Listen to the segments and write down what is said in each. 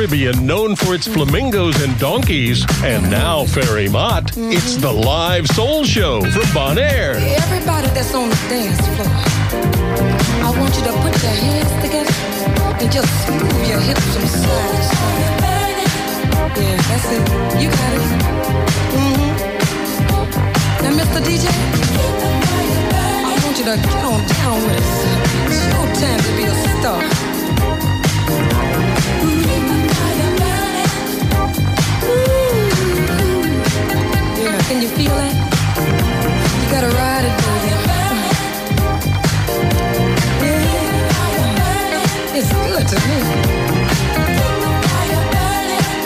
Caribbean known for its flamingos and donkeys, and now Ferry Mott. Mm-hmm. It's the live soul show from Bonaire. Everybody that's on the dance floor, I want you to put your hands together and just move your hips from side to side. Yeah, that's it. You got it. Mm-hmm. Now, Mr. DJ, I want you to get on down with us. It's your time to be a star. Can you feel it? You gotta ride it, baby. It's good to.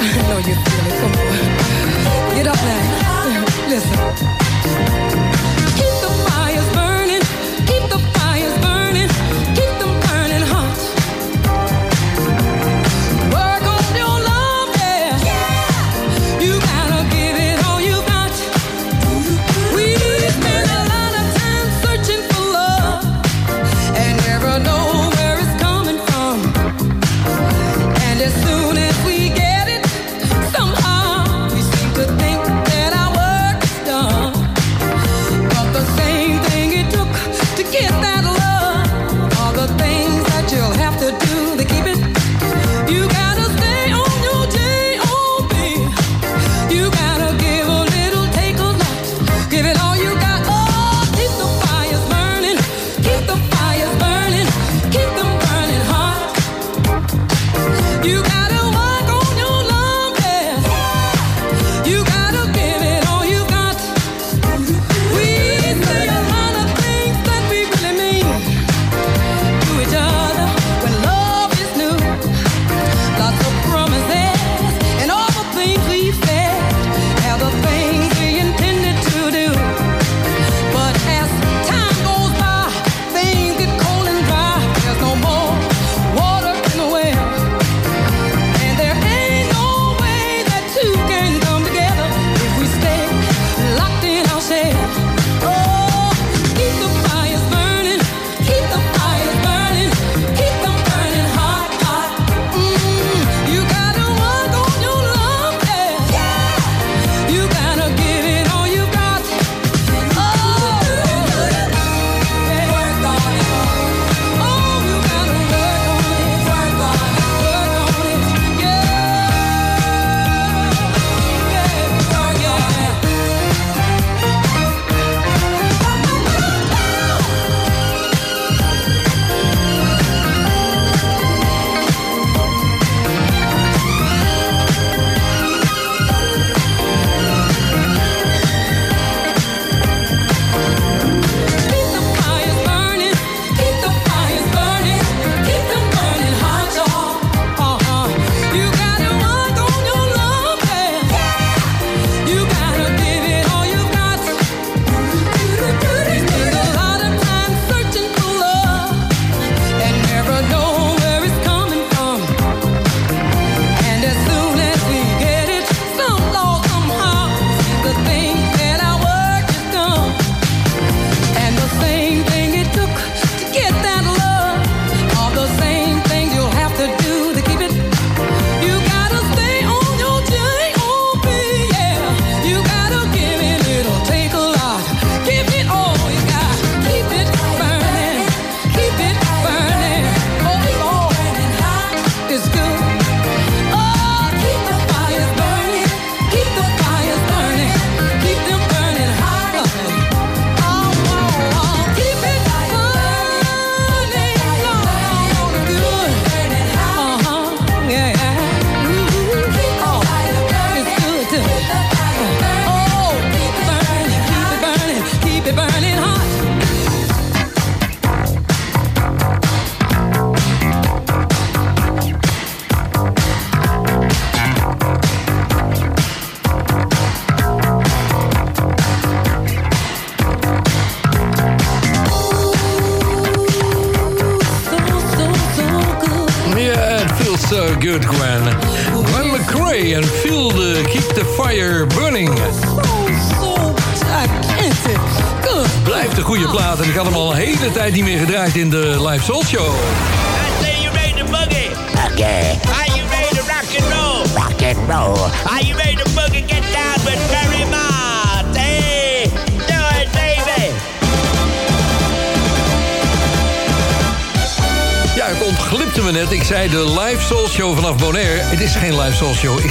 I know you feel it. Come on. Get up. Listen.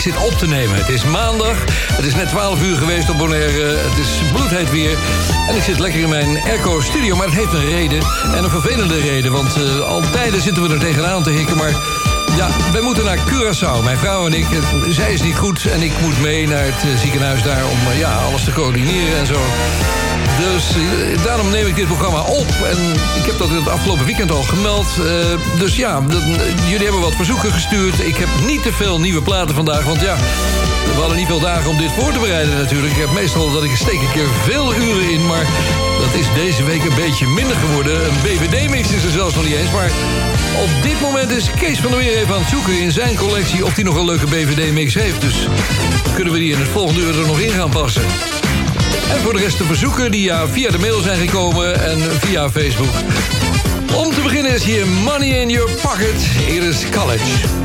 Zit op te nemen. Het is maandag. Het is net 12 uur geweest op Bonaire. Het is bloedheet weer. En ik zit lekker in mijn Airco studio. Maar het heeft een reden. En een vervelende reden. Want eh, al tijden zitten we er tegenaan te hikken. Maar ja, wij moeten naar Curaçao. Mijn vrouw en ik. Eh, Zij is niet goed. En ik moet mee naar het eh, ziekenhuis daar om ja, alles te coördineren en zo. Dus eh, daarom neem ik dit programma op. En ik heb dat het afgelopen weekend al gemeld. Eh, dus ja, jullie hebben wat verzoeken gestuurd. Ik heb niet te veel nieuwe platen vandaag. Want ja, we hadden niet veel dagen om dit voor te bereiden natuurlijk. Ik heb meestal dat ik steek een keer veel uren in. Maar dat is deze week een beetje minder geworden. Een BVD-mix is er zelfs nog niet eens. Maar op dit moment is Kees van der Weer even aan het zoeken in zijn collectie... of hij nog een leuke BVD-mix heeft. Dus kunnen we die in het volgende uur er nog in gaan passen. En voor de rest de verzoeken die ja, via de mail zijn gekomen en via Facebook. Om te beginnen is hier Money in Your Pocket. Hier is College.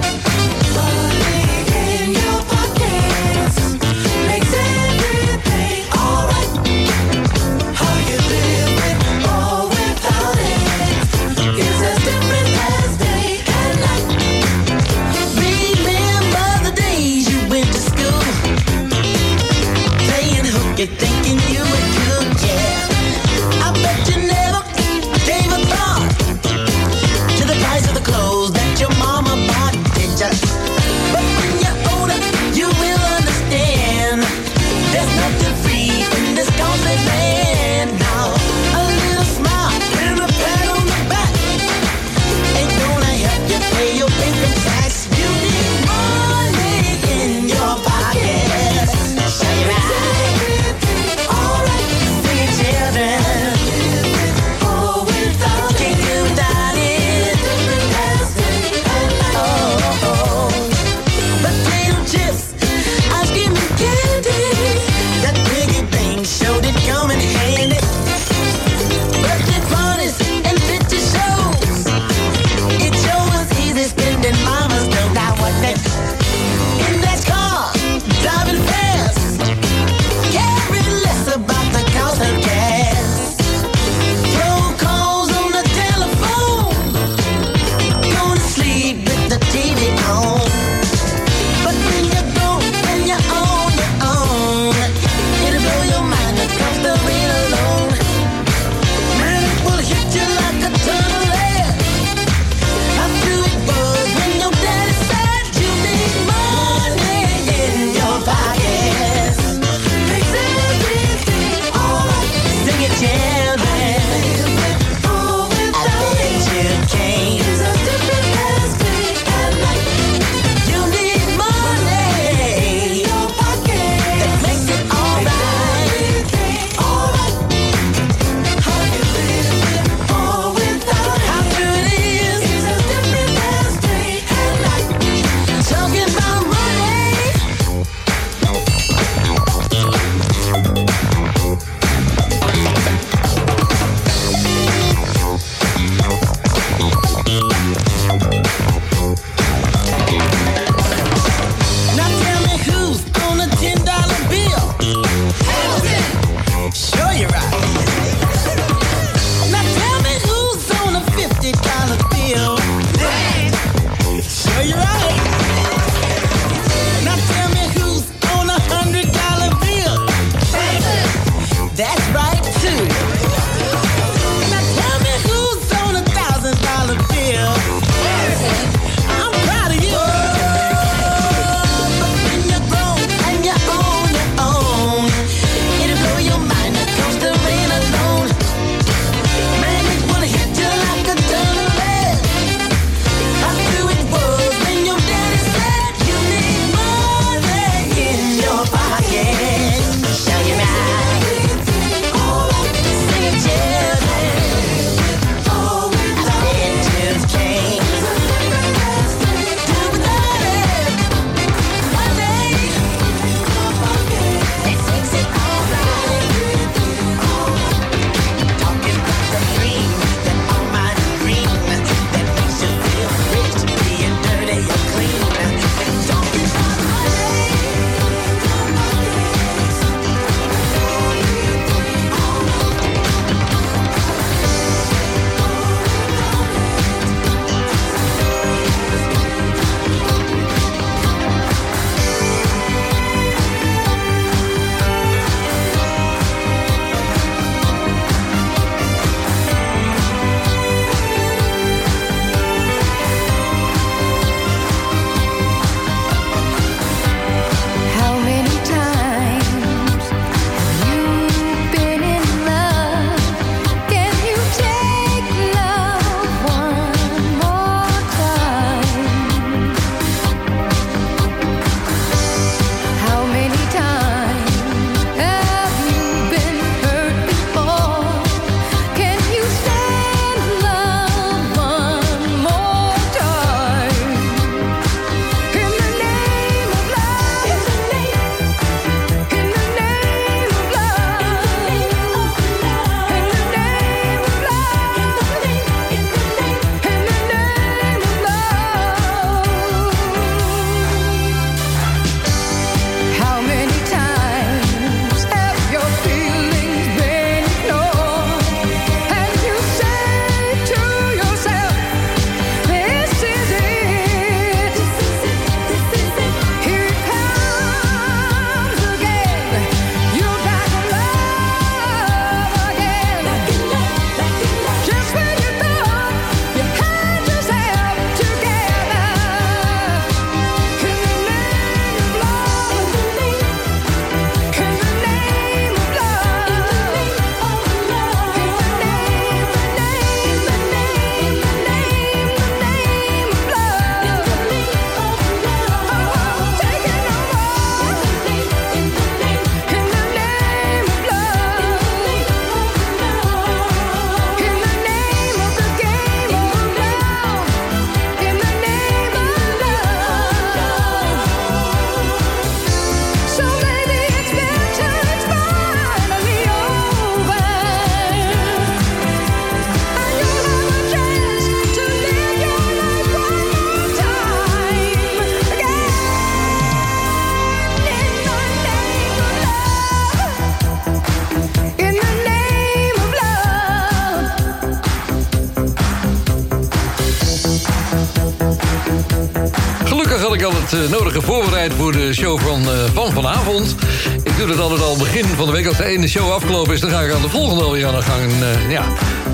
Nodige voorbereid voor de show van, eh, van vanavond. Ik doe het altijd al begin van de week. Als de ene show afgelopen is, dan ga ik aan de volgende alweer aan de gang. Eh, ja,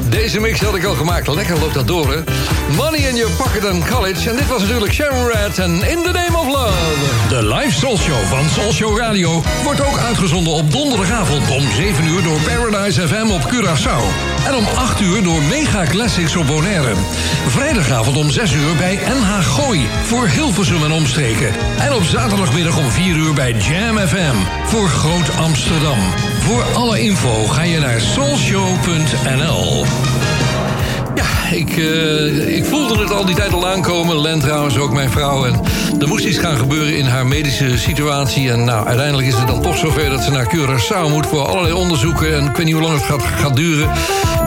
deze mix had ik al gemaakt. Lekker loopt dat door, hè? Money in your pocket and college. En dit was natuurlijk Sharon Red en In the Name of Love. De live Soul Show van Soul Show Radio wordt ook uitgezonden op donderdagavond om 7 uur door Paradise FM op Curaçao. En om 8 uur door Mega Classics op Bonaire. Vrijdagavond om 6 uur bij NH Gooi voor Hilversum en omstreken. En op zaterdagmiddag om 4 uur bij Jam FM voor Groot Amsterdam. Voor alle info ga je naar soulshow.nl. Ja, ik, eh, ik voelde het al die tijd al aankomen. Len trouwens, ook mijn vrouw. En er moest iets gaan gebeuren in haar medische situatie. En nou, uiteindelijk is het dan toch zover dat ze naar Curaçao moet... voor allerlei onderzoeken. En ik weet niet hoe lang het gaat, gaat duren.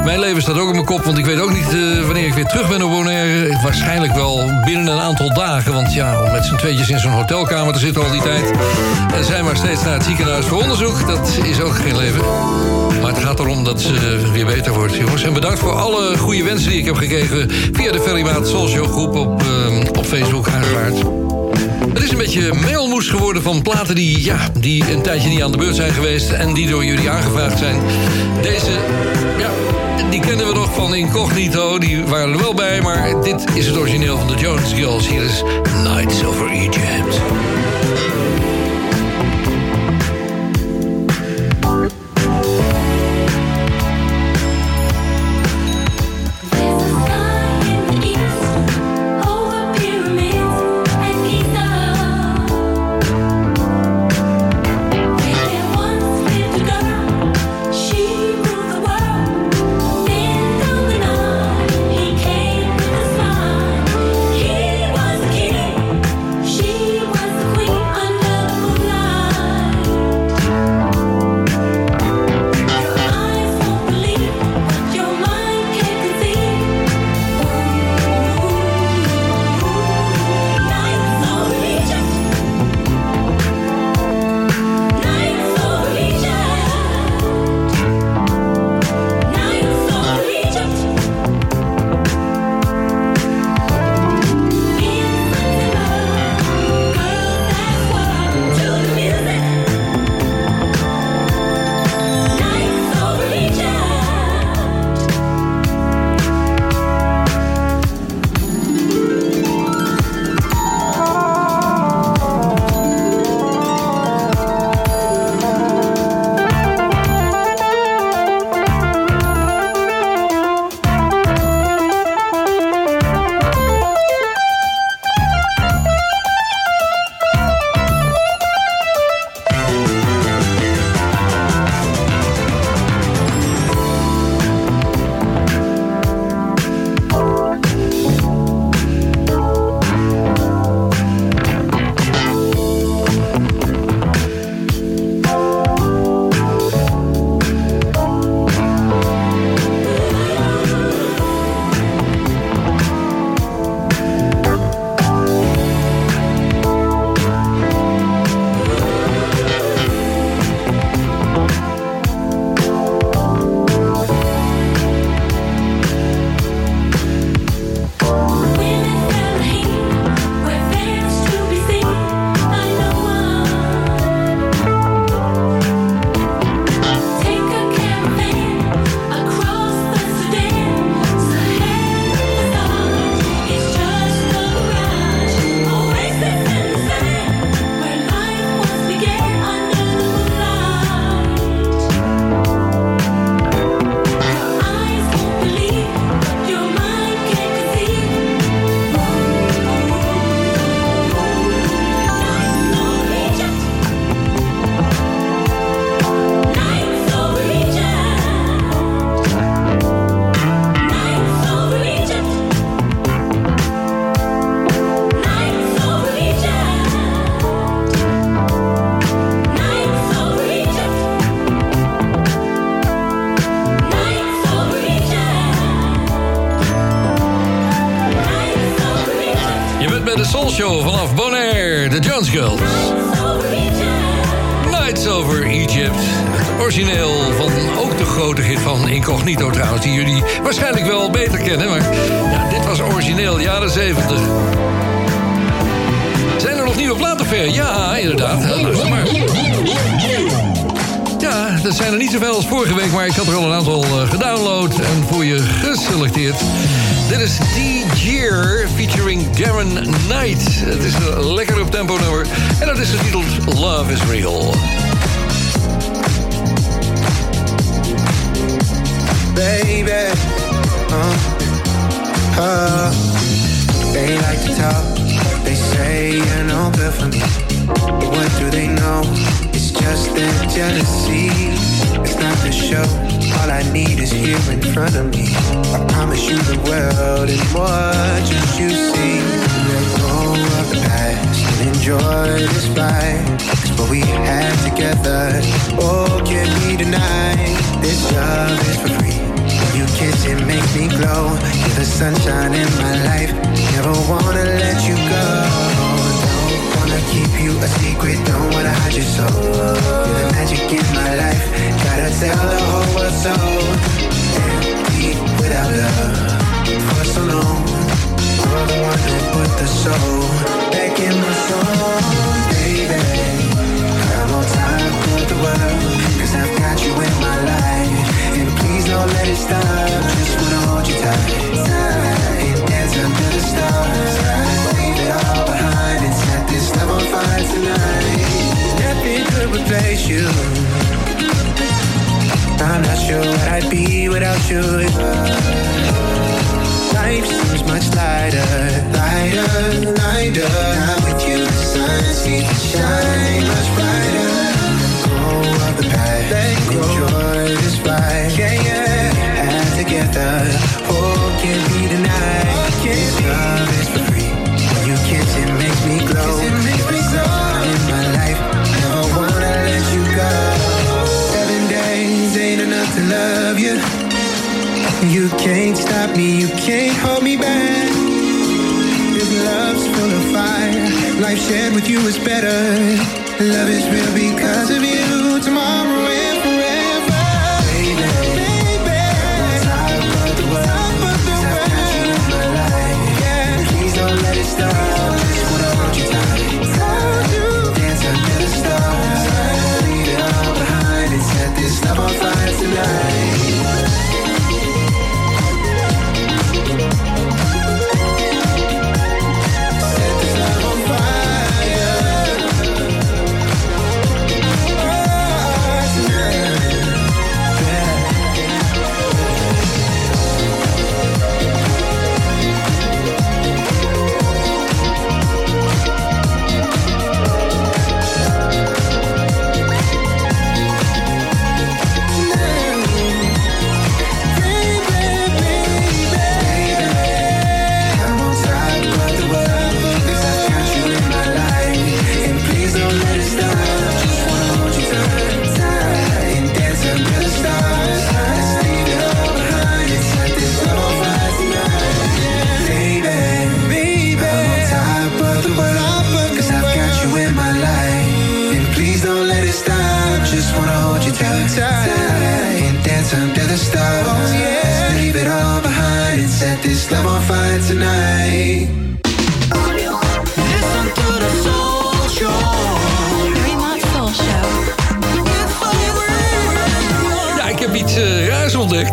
Mijn leven staat ook op mijn kop, want ik weet ook niet eh, wanneer ik weer terug ben op Bonaire. Waarschijnlijk wel binnen een aantal dagen. Want ja, om met z'n tweetjes in zo'n hotelkamer te zitten al die tijd... en zij maar steeds naar het ziekenhuis voor onderzoek... dat is ook geen leven. Maar het gaat erom dat ze weer beter wordt, jongens. En bedankt voor alle goede wensen die ik heb gekregen... via de Ferrymaat Show groep op, eh, op Facebook. Het is een beetje mailmoes geworden van platen die, ja, die een tijdje niet aan de beurt zijn geweest... en die door jullie aangevraagd zijn. Deze, ja, die kennen we nog van Incognito. Die waren er wel bij, maar dit is het origineel van de Jones Girls. Hier is Nights Over Egypt. World and more just you see. Let go of the past and enjoy this. It's what we had together. Oh, can't be denied. This love is for free. You kiss, it makes me glow. You're the sunshine in my life. Never wanna let you go. Wanna keep you a secret. Don't wanna hide your soul. You're the magic in my life. Gotta tell the whole world so. Empty without love so long. You're the one who put the soul back in my soul, baby. I'm on time for the world. Cause I've got you in my life. And please don't let it stop. Just wanna hold you tight. And dance under the stars. Leave it all behind and set this love on fire tonight. Nothing could replace you. I'm not sure what I'd be without you. Life seems much lighter, lighter, lighter. I'm with you, the sun seems to shine much brighter. Go of the past, enjoy this ride. Yeah, yeah. And together, oh, can't be denied. This love is for free. When you kiss, it makes me glow. It makes me glow. In my life, never wanna let you go. Seven days ain't enough to love you. You can't stop me, you can't hold me back. This love's full of fire. Life shared with you is better. Love is real because of you. Tomorrow and forever. Baby, baby. The the. Yeah. Please don't let it stop. Just wanna hold you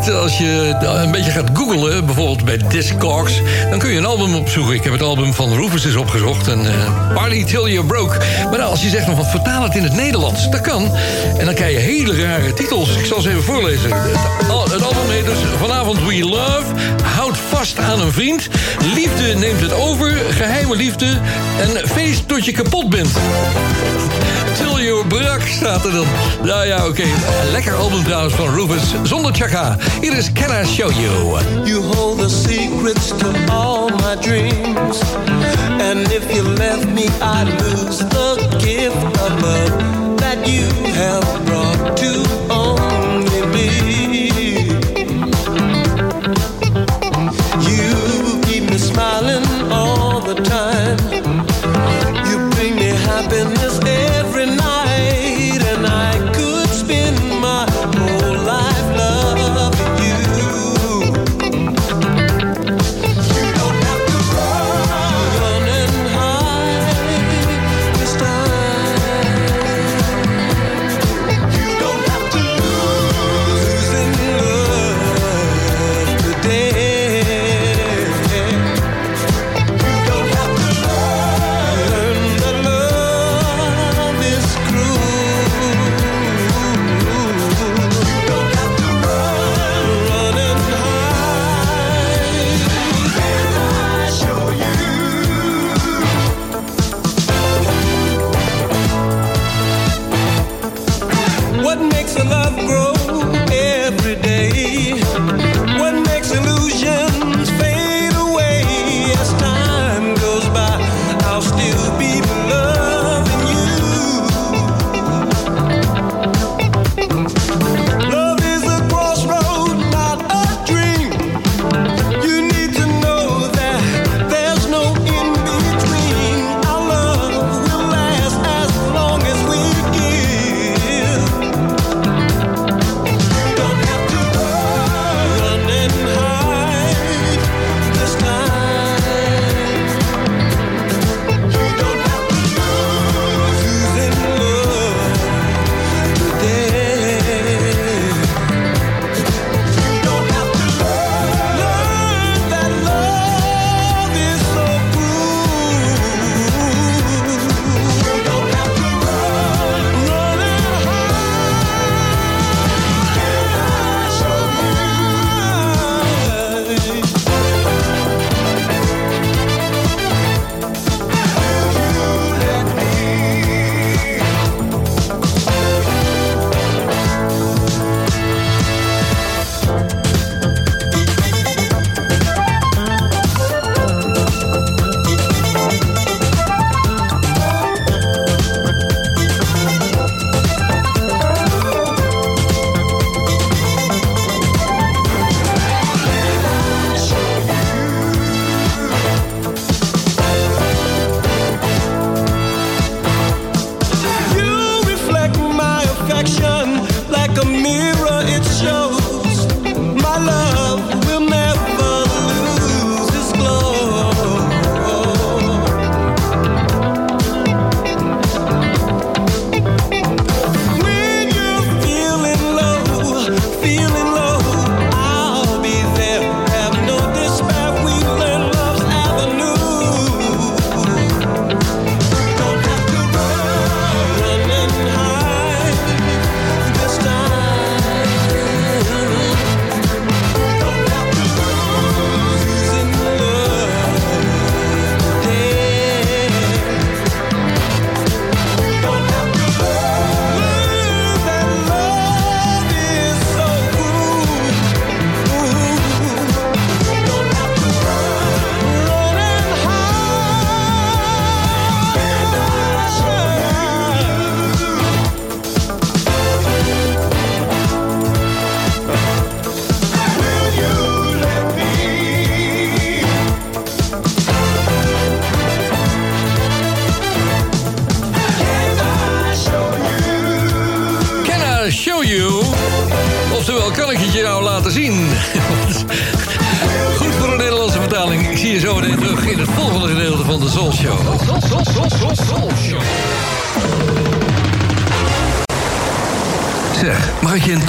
to Als je eh, een beetje gaat googlen, bijvoorbeeld bij Discogs... dan kun je een album opzoeken. Ik heb het album van Rufus eens opgezocht. En eh Party Till You're Broke. Maar nou, als je zegt, nog van vertaal het in het Nederlands. Dat kan. En dan krijg je hele rare titels. Ik zal ze even voorlezen. Het, het album heet dus Vanavond We Love. Houd vast aan een vriend. Liefde neemt het over. Geheime liefde. En feest tot je kapot bent. Till Your Brak staat er dan. Nou ja, oké. Lekker album trouwens van Rufus. Zonder Chaka. Can I Show You. You hold the secrets to all my dreams. And if you left me, I'd lose the gift of love that you have brought to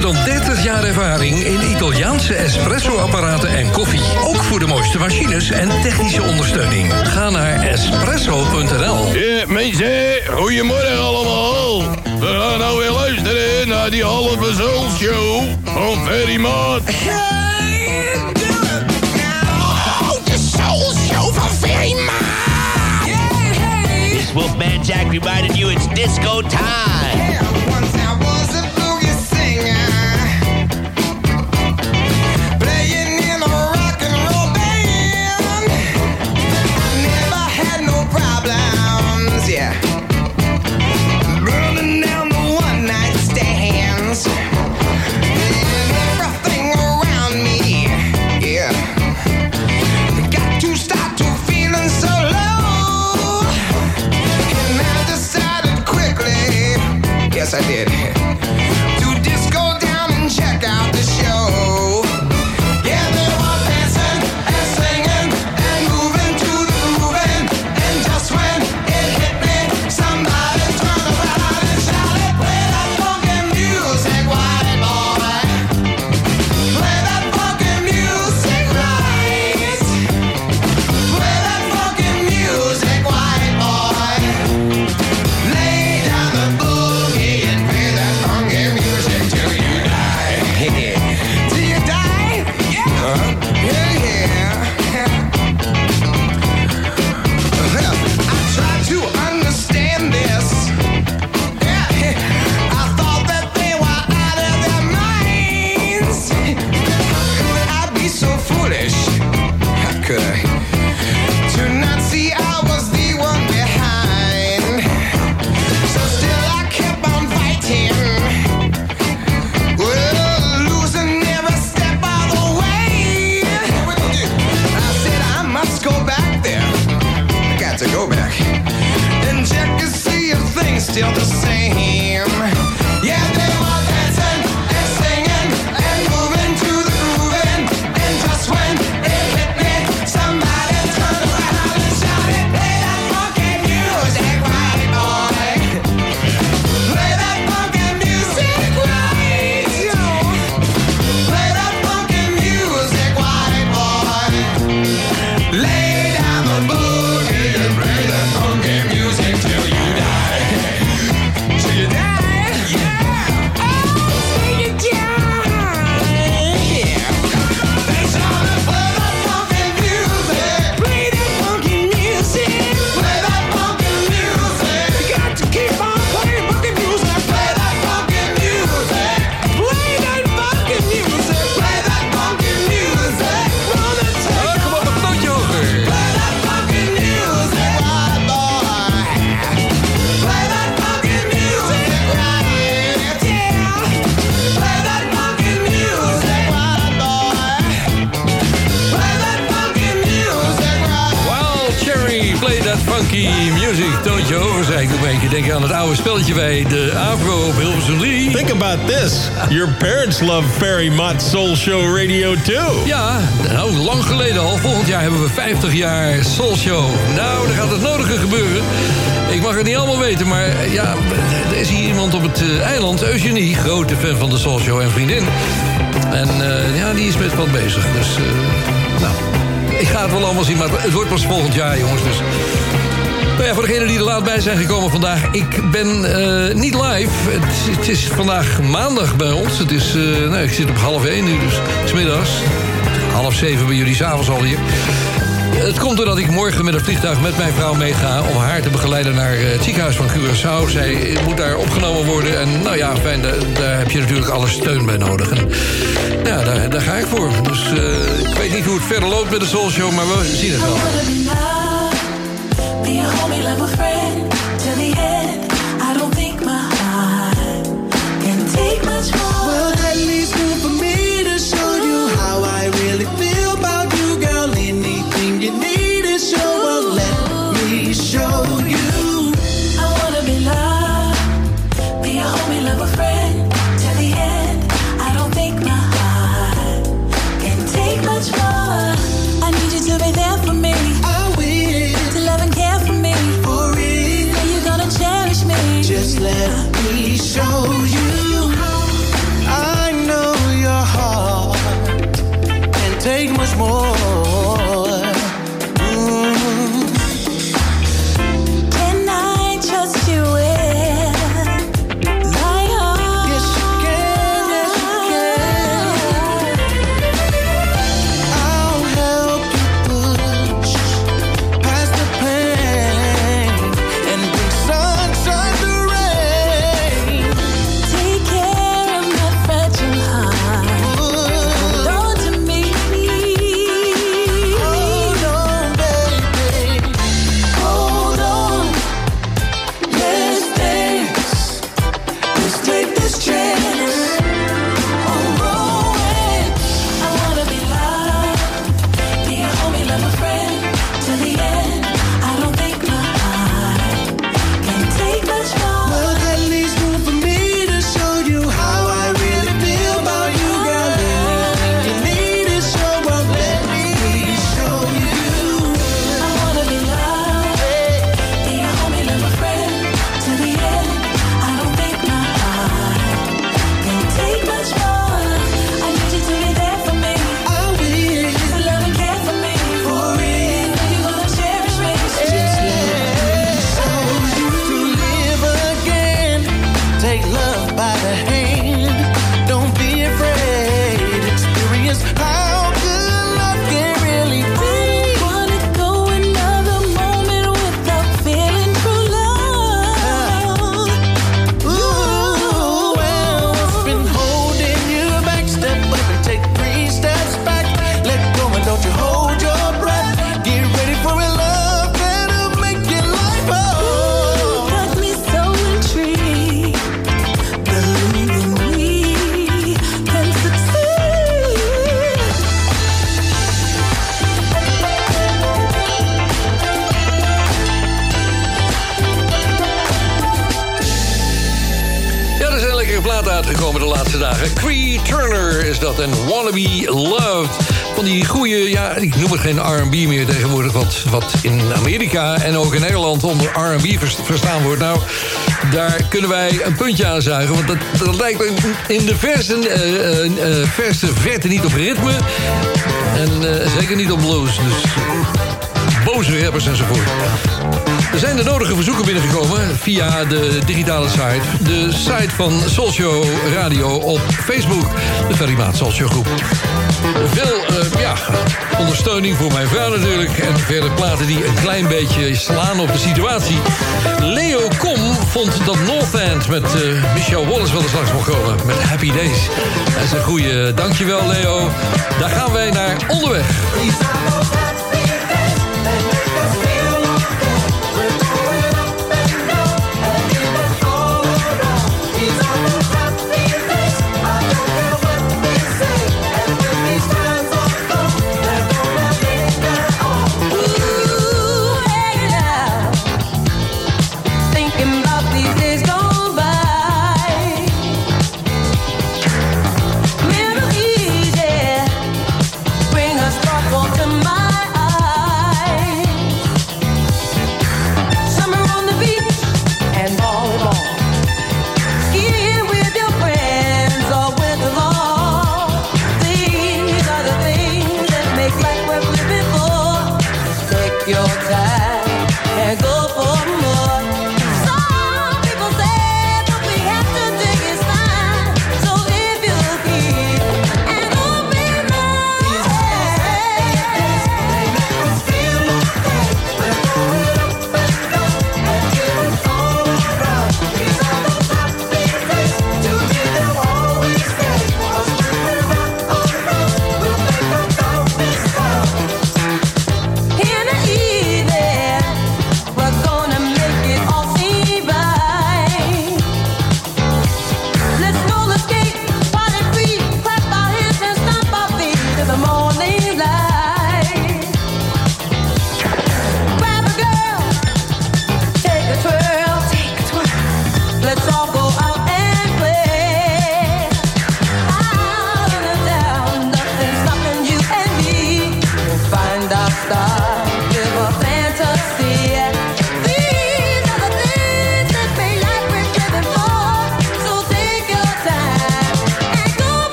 dan 30 jaar ervaring in Italiaanse espresso-apparaten en koffie. Ook voor de mooiste machines en technische ondersteuning. Ga naar espresso.nl. Ja, mensen, goedemorgen allemaal. We gaan nou weer luisteren naar die halve show van Ferry Maat. Wolfman Jack reminded you it's disco time. maar het wordt pas volgend jaar, jongens. Dus nou voor degenen die er laat bij zijn gekomen vandaag. Ik ben eh, niet live. Het, is vandaag maandag bij ons. Het is, eh, nou, ik zit op half één nu, dus smiddags. Half zeven bij jullie s'avonds al hier. Het komt doordat ik morgen met een vliegtuig met mijn vrouw meega... om haar te begeleiden naar eh, het ziekenhuis van Curaçao. Zij moet daar opgenomen worden. En nou ja, fijn, daar, daar heb je natuurlijk alle steun bij nodig. En, ja, daar, daar ga ik voor. Dus eh, ik weet niet hoe het verder loopt met de Soul Show... maar we zien het wel. Wat, in Amerika en ook in Nederland onder R&B vers- verstaan wordt. Nou, daar kunnen wij een puntje aan zuigen. Want dat, dat lijkt in de verste, eh, eh, eh, verste verte niet op ritme. En zeker niet op blues. Dus boze rappers enzovoort. Er zijn de nodige verzoeken binnengekomen via de digitale site. De site van Soulshow Radio op Facebook. De Ferrymaat Soulshow groep. Veel eh, ja, ondersteuning voor mijn vrouw natuurlijk. En verder platen die een klein beetje slaan op de situatie. Leo Kom vond dat North End met eh Michelle Wallace wel eens langs mocht komen. Met Happy Days. Dat is een goede dankjewel Leo. Daar gaan wij naar onderweg.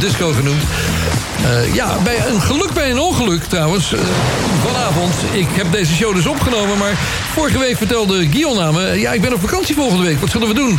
Disco genoemd. Eh, ja, bij een geluk bij een ongeluk trouwens. eh, vanavond. Ik heb deze show dus opgenomen, maar vorige week vertelde Guillaume me... ja, ik ben op vakantie volgende week, wat zullen we doen?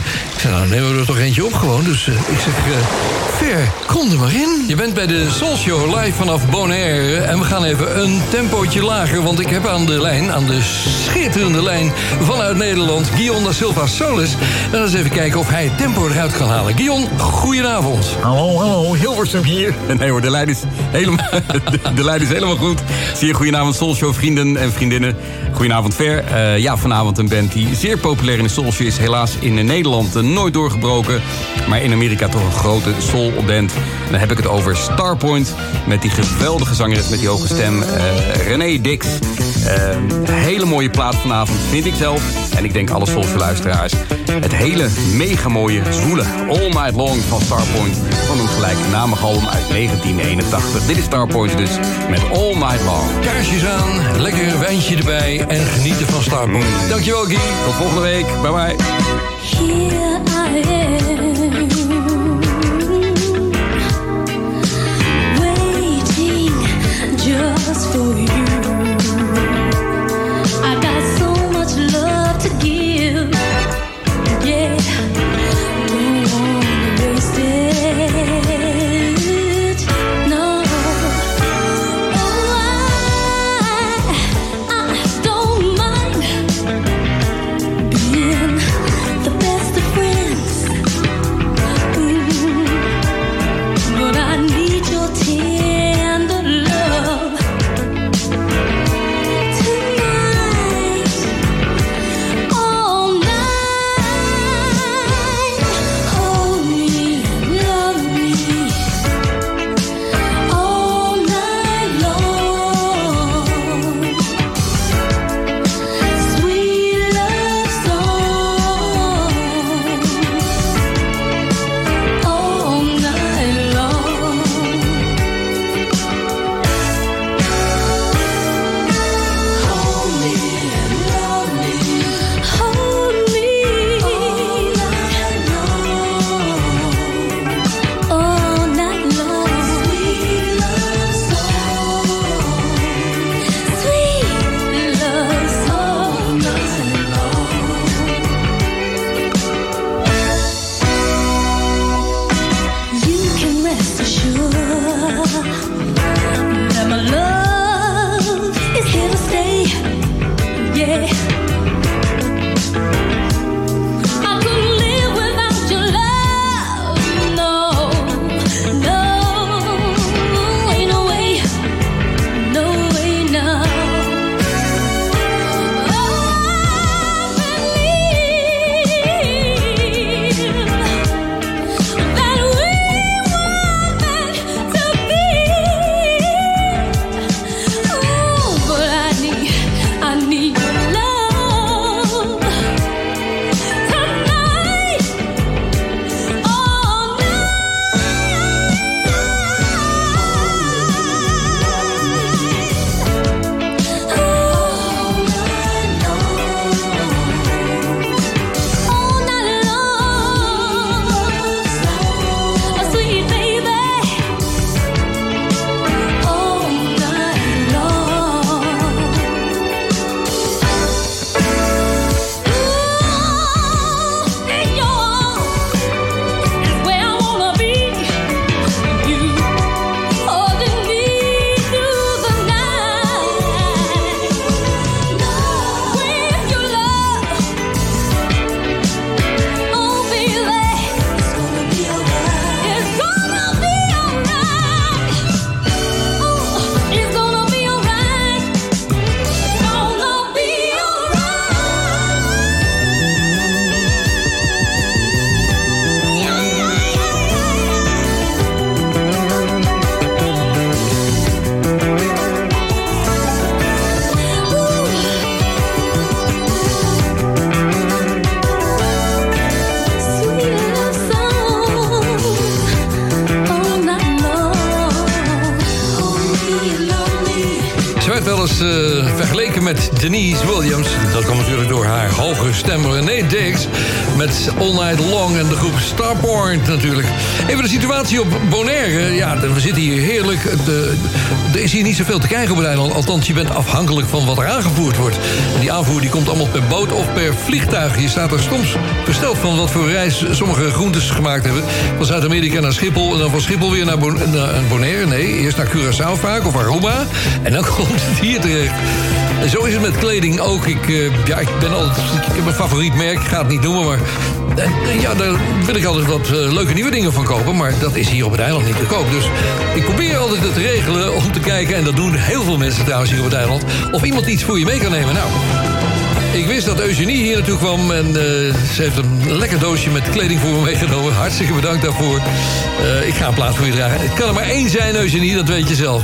Nou, nemen we er toch eentje op gewoon. Dus eh, ik zeg, eh Ver, kom er maar in. Je bent bij de Soul Show live vanaf Bonaire. En we gaan even een tempootje lager, want ik heb aan de lijn... aan de schitterende lijn vanuit Nederland... Guillaume da Silva Solis. En dan eens even kijken of hij het tempo eruit kan halen. Guillaume, goedenavond. Hallo, hallo, Hilversum hier. Nee hoor, de lijn is helemaal, de, de lijn is helemaal goed. Zie je, goedenavond Soulshow vrienden en vriendinnen. Goedenavond Ver. Eh, ja, vanavond een band die zeer populair in de Soulshow is. Helaas in Nederland eh, nooit doorgebroken. Maar in Amerika toch een grote soulband. Dan heb ik het over Starpoint. Met die geweldige zanger met die hoge stem. eh René Dix. Hele mooie plaat vanavond, vind ik zelf. En ik denk alle Soulshow luisteraars. Het hele mega mooie zwoele All Night Long van Starpoint. Van een gelijknamig album uit 1981. Dit is Starpoint dus met All Night Long. Kaarsjes aan, lekker wijntje erbij en genieten van Starpoint. Dankjewel, Guy. Tot volgende week. Bye bye. Here I am, waiting just for you. Eiland. Althans, je bent afhankelijk van wat er aangevoerd wordt. Die aanvoer die komt allemaal per boot of per vliegtuig. Je staat er soms versteld van wat voor reis sommige groentes gemaakt hebben. Van Zuid-Amerika naar Schiphol en dan van Schiphol weer naar, Bon- naar Bonaire. Nee, eerst naar Curaçao vaak of Aruba. En dan komt het hier terecht. Zo is het met kleding ook. Ik, eh, ja, ik, ben altijd, ik heb een favoriet merk, ik ga het niet noemen, maar... ja, daar wil ik altijd wat eh, leuke nieuwe dingen van kopen. Maar dat is hier op het eiland niet te koop. Dus ik probeer altijd het te regelen om te kijken... en dat doen heel veel mensen trouwens hier op het eiland... of iemand iets voor je mee kan nemen. Nou, ik wist dat Eugenie hier naartoe kwam en eh, ze heeft een lekker doosje met kleding voor me meegenomen. Hartstikke bedankt daarvoor. Eh, ik ga een plaats voor je dragen. Het kan er maar één zijn, Eugenie, dat weet je zelf.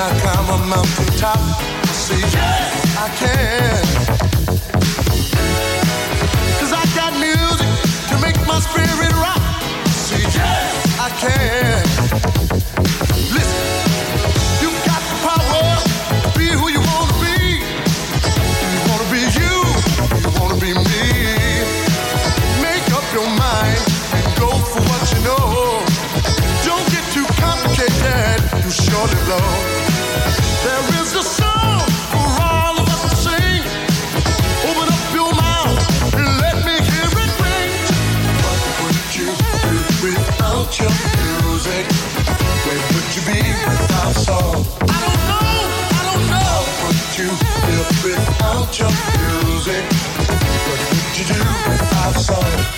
I climb a mountain top? Say, yes, I can. Cause I got music to make my spirit rock. Say, yes, I can. Listen, you got the power. Be who you wanna be. You wanna be you. You wanna be me. Make up your mind and go for what you know. Don't get too complicated, you surely blow. Your music? What would you do without song? Sing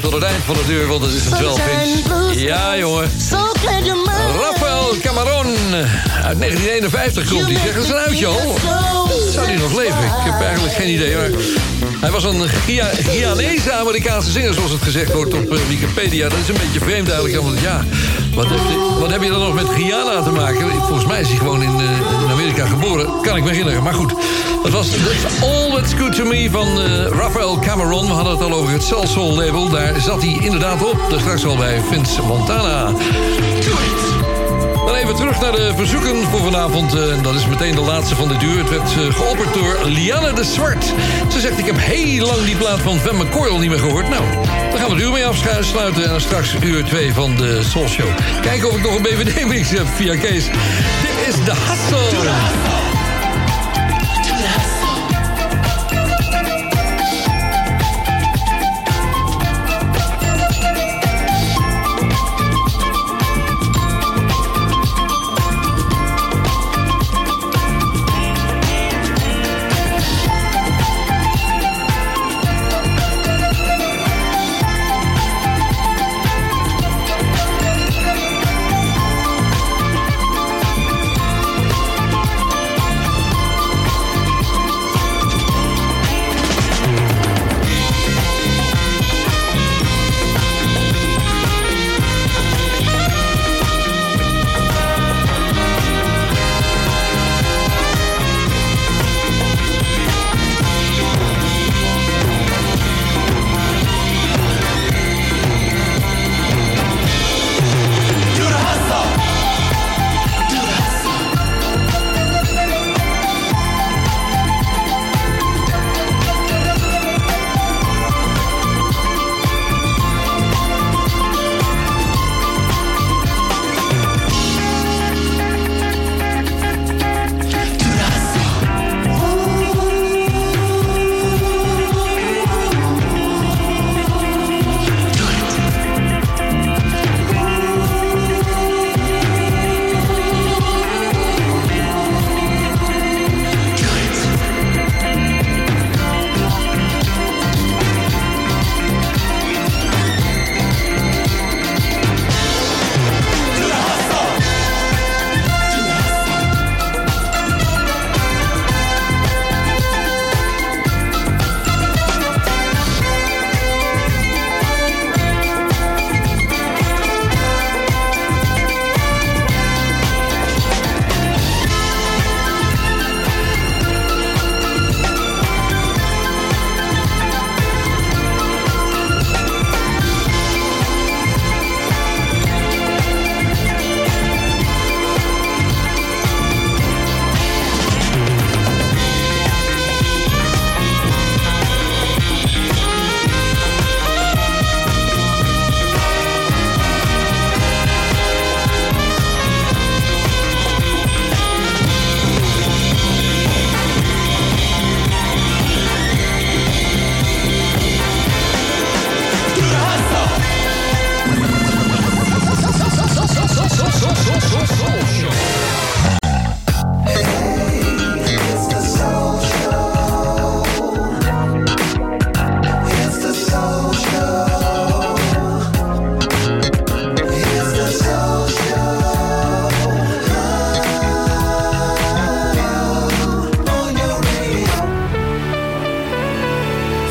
tot het eind van de deur, want het is een 12 inch. Ja, jongen. Rafael Camaron. Uit 1951 komt hij. Zeggen ze een uitje al? Zou hij nog leven? Ik heb eigenlijk geen idee. Hij was een Gia- Ghanese Amerikaanse zinger, zoals het gezegd wordt op eh, Wikipedia. Dat is een beetje vreemd eigenlijk. Want ja, wat, wat heb je dan nog met Guyana te maken? Volgens mij is hij gewoon in, eh, in Amerika geboren. Kan ik me herinneren. Maar goed, dat was That's All That's Good To Me van eh, Rafael Cameron. We hadden het al over het Cell Soul label. Daar zat hij inderdaad op. Daar straks al bij Vince Montana. Dan even terug naar de verzoeken voor vanavond. eh, En dat is meteen de laatste van dit uur. Het werd eh, geopperd door Lianne de Zwart. Ze zegt, ik heb heel lang die plaat van Van McCoyle niet meer gehoord. Nou, daar gaan we het uur mee afsluiten. En dan straks uur 2 van de Soul Show. Kijken of ik nog een BVD-mix heb via Kees. Dit is de Hustle.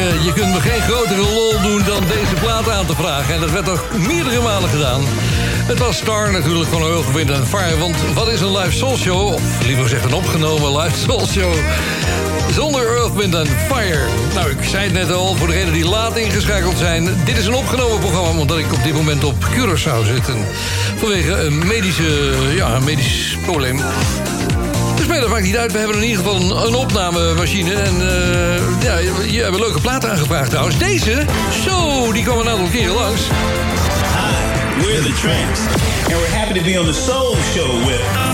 Je kunt me geen grotere lol doen dan deze plaat aan te vragen. En dat werd ook meerdere malen gedaan. Het was Star natuurlijk van Earth, Wind and Fire. Want wat is een live soul show? Of liever gezegd een opgenomen live soul show. Zonder Earth, Wind and Fire. Nou, ik zei het net al, voor degenen die laat ingeschakeld zijn. Dit is een opgenomen programma, omdat ik op dit moment op Curaçao zit. En vanwege een, medische, ja, een medisch probleem dus maar niet uit. We hebben in ieder geval een, een opnamemachine. En eh, ja, je hebt een leuke plaat aangevraagd trouwens. Deze, zo, die kwam een aantal keren langs. Hi, we're the Tramps, and we're happy to be on the Soul Show with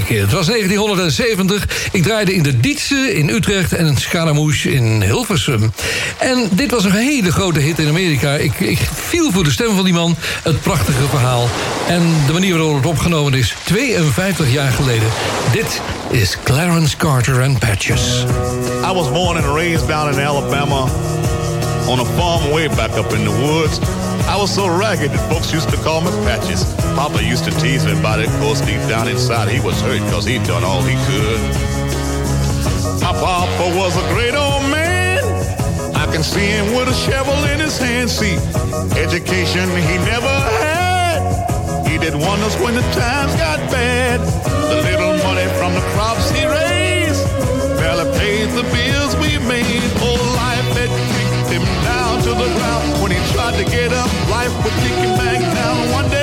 Het was 1970. Ik draaide in de Dietse in Utrecht en in Scaramouche in Hilversum. En dit was een hele grote hit in Amerika. Ik, ik viel voor de stem van die man. Het prachtige verhaal. En de manier waarop het opgenomen is. 52 jaar geleden. Dit is Clarence Carter and Patches. I was born and raised down in Alabama on a farm way back up in the woods. I was so ragged that folks used to call me Patches. Papa used to tease me about it, of course, deep down inside he was hurt because he'd done all he could. My papa was a great old man. I can see him with a shovel in his hand. See, education he never had. He did wonders when the times got bad. The little money from the crops he raised barely paid the bills we made. Oh, life had kicked him down to the ground. When he tried to get up, life would kick him back down. One day,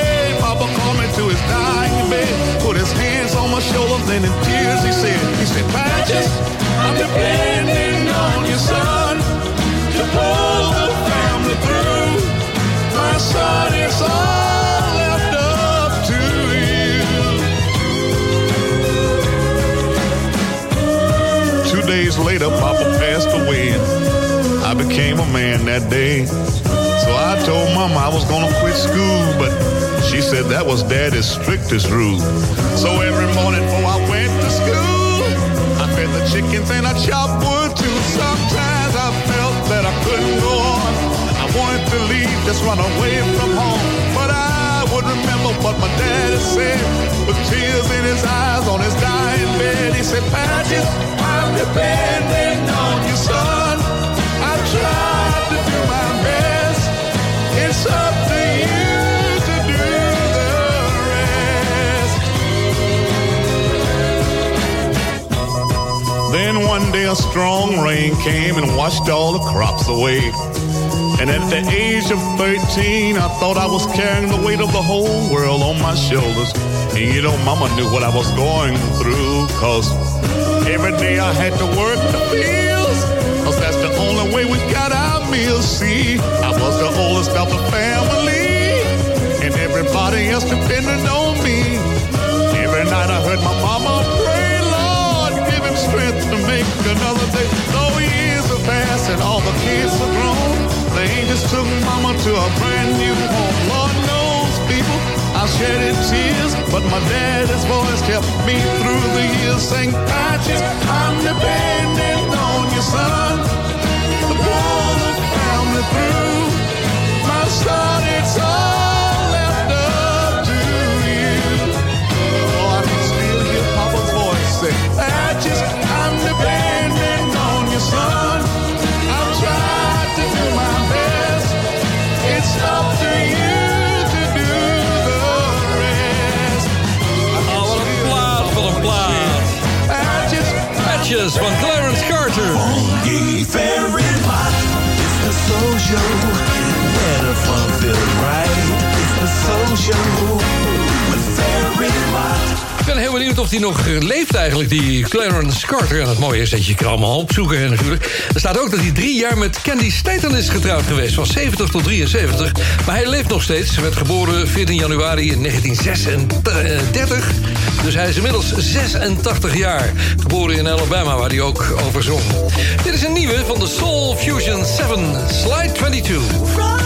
his dying bed, put his hands on my shoulders, then in tears he said, he said, Patches, I'm depending on you, son, to pull the family through. My son, it's all left up to you. Two days later, Papa passed away. and I became a man that day. So I told Mama I was gonna quit school, but she said that was Daddy's strictest rule. So every morning before I went to school, I fed the chickens and I chopped wood too. Sometimes I felt that I couldn't go on. I wanted to leave, just run away from home. But I would remember what my daddy said with tears in his eyes on his dying bed. He said, Patches, I'm depending on a strong rain came and washed all the crops away. And at the age of 13, I thought I was carrying the weight of the whole world on my shoulders. And you know, Mama knew what I was going through, cause every day I had to work the fields. Cause that's the only way we got our meals. See, I was the oldest of the family, and everybody else depended on me. Every night I heard my mama pray, make another day. Though years have passed and all the kids are grown, the angels took mama to a brand new home. Lord knows, people, I shedded tears, but my daddy's voice kept me through the years. Saying, Patches, I'm depending on you, son, to pull the family through. My son, it's all Patches van Clarence Carter. Fairy the soul show. Fun right. It's the soul show. With Fairy. Ben heel benieuwd of die nog leeft eigenlijk, die Clarence Carter. En het mooie is dat je kan allemaal opzoeken natuurlijk. Er staat ook dat hij drie jaar met Candy Staten is getrouwd geweest. Van 70 tot 73. Maar hij leeft nog steeds. Hij werd geboren 14 januari in 1936. Dus hij is inmiddels 86 jaar. Geboren in Alabama, waar hij ook over zong. Dit is een nieuwe van de Soul Fusion 7, Slide 22.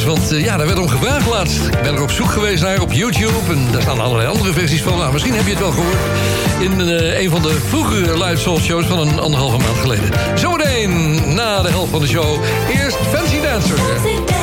want eh, ja, daar werd om gevraagd laatst. Ik ben er op zoek geweest naar op YouTube en daar staan allerlei andere versies van. Nou, misschien heb je het wel gehoord in eh, een van de vroegere live soul shows van een anderhalve maand geleden. Zometeen, na de helft van de show, eerst Fancy Dancer. Fancy Dancer,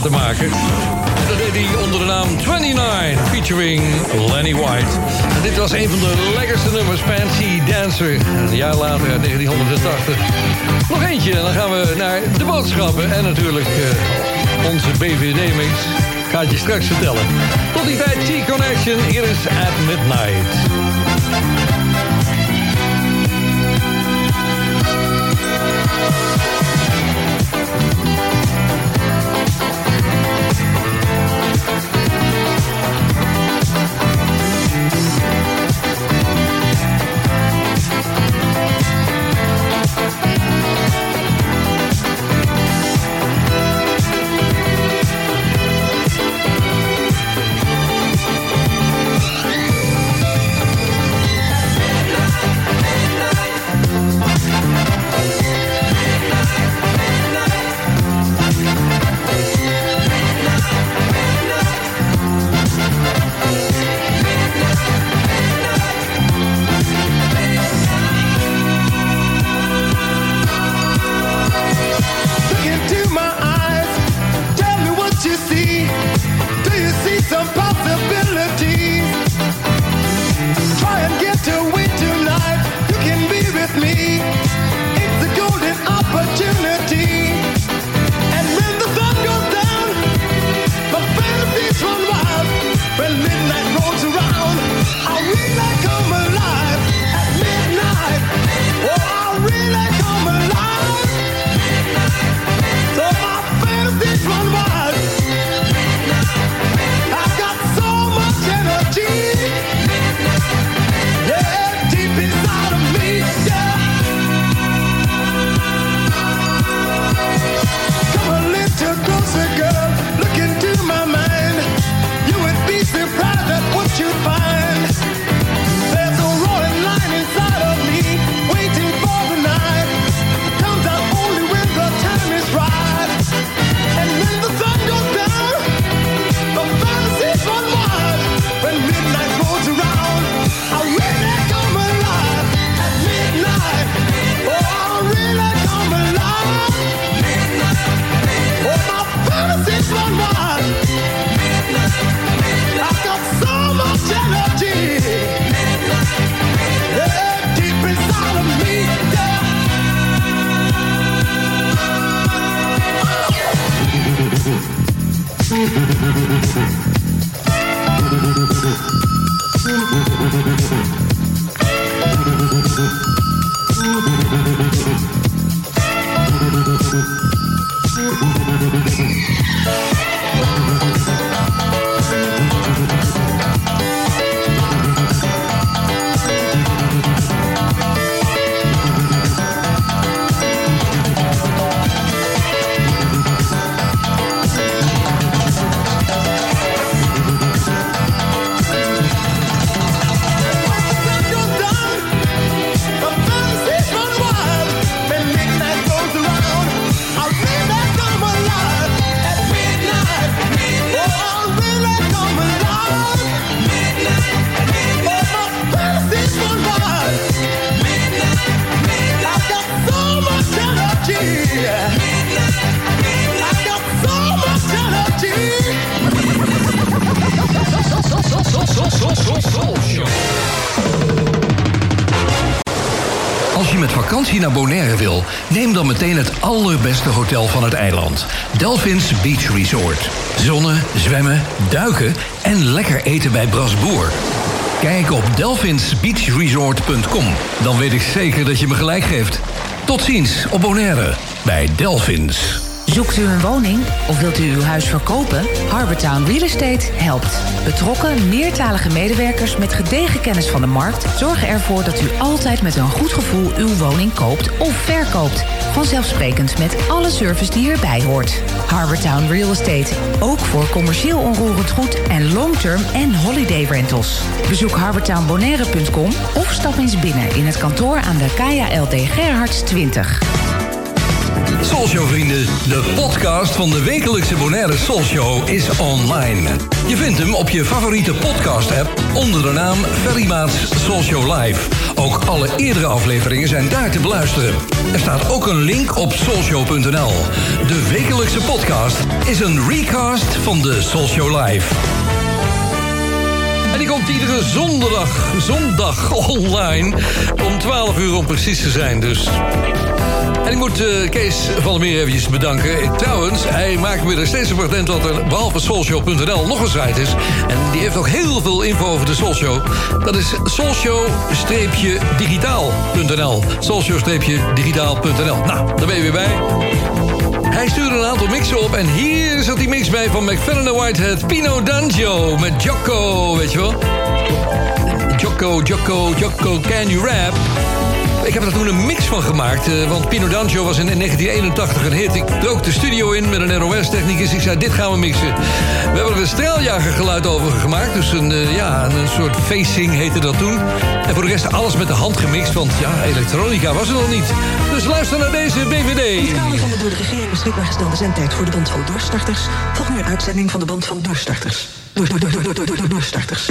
te maken. Dat deed hij onder de naam 29, featuring Lenny White. Dit was een van de lekkerste nummers, Fancy Dancer. Een jaar later, 1980. Nog eentje, en dan gaan we naar de boodschappen. En natuurlijk eh, onze BVD-mix gaat je straks vertellen. Tot die tijd, T-Connection. Hier is Delphins Beach Resort. Zonnen, zwemmen, duiken en lekker eten bij Brasboer. Kijk op delphinsbeachresort.com. Dan weet ik zeker dat je me gelijk geeft. Tot ziens op Bonaire bij Delphins. Zoekt u een woning of wilt u uw huis verkopen? Harbortown Real Estate helpt. Betrokken, meertalige medewerkers met gedegen kennis van de markt zorgen ervoor dat u altijd met een goed gevoel uw woning koopt of verkoopt. Vanzelfsprekend met alle service die erbij hoort. Harbortown Real Estate. Ook voor commercieel onroerend goed en long-term en holiday rentals. Bezoek harbortownbonaire.com of stap eens binnen in het kantoor aan de KLD Gerhards 20. Soulshow vrienden, de podcast van de wekelijkse Bonaire Soulshow is online. Je vindt hem op je favoriete podcast app onder de naam Ferry Maats Soulshow Live. Ook alle eerdere afleveringen zijn daar te beluisteren. Er staat ook een link op soulshow.nl. De wekelijkse podcast is een recast van de Soulshow Live. En die komt iedere zondag, zondag online om 12 uur om precies te zijn. Dus en ik moet eh, Kees van der Meer eventjes bedanken. Trouwens, hij maakt me er steeds op attent dat er behalve soulshow.nl nog een site is. En die heeft ook heel veel info over de Soulshow. Dat is soulshow-digitaal.nl. Soulshow-digitaal.nl. Nou, daar ben je weer bij. Hij stuurde een aantal mixen op en hier zat die mix bij van McFadden en Whitehead. Pino D'Angio met Jocko, weet je wel? Jocko, Jocko, Jocko, can you rap? Ik heb er toen een mix van gemaakt, eh, want Pino D'Angio was in 1981 een hit. Ik dook de studio in met een ROS-technicus. Ik zei, dit gaan we mixen. We hebben er een straaljagergeluid over gemaakt. Dus een, eh, ja, een soort facing heette dat toen. En voor de rest alles met de hand gemixt, want ja, elektronica was er nog niet. Dus luister naar deze BVD. In kader van de door de regering beschikbaar gestelde zendtijd voor de band van doorstarters... volgt nu een uitzending van de band van doorstarters. Door, door, door, door, door, door, door, doorstarters.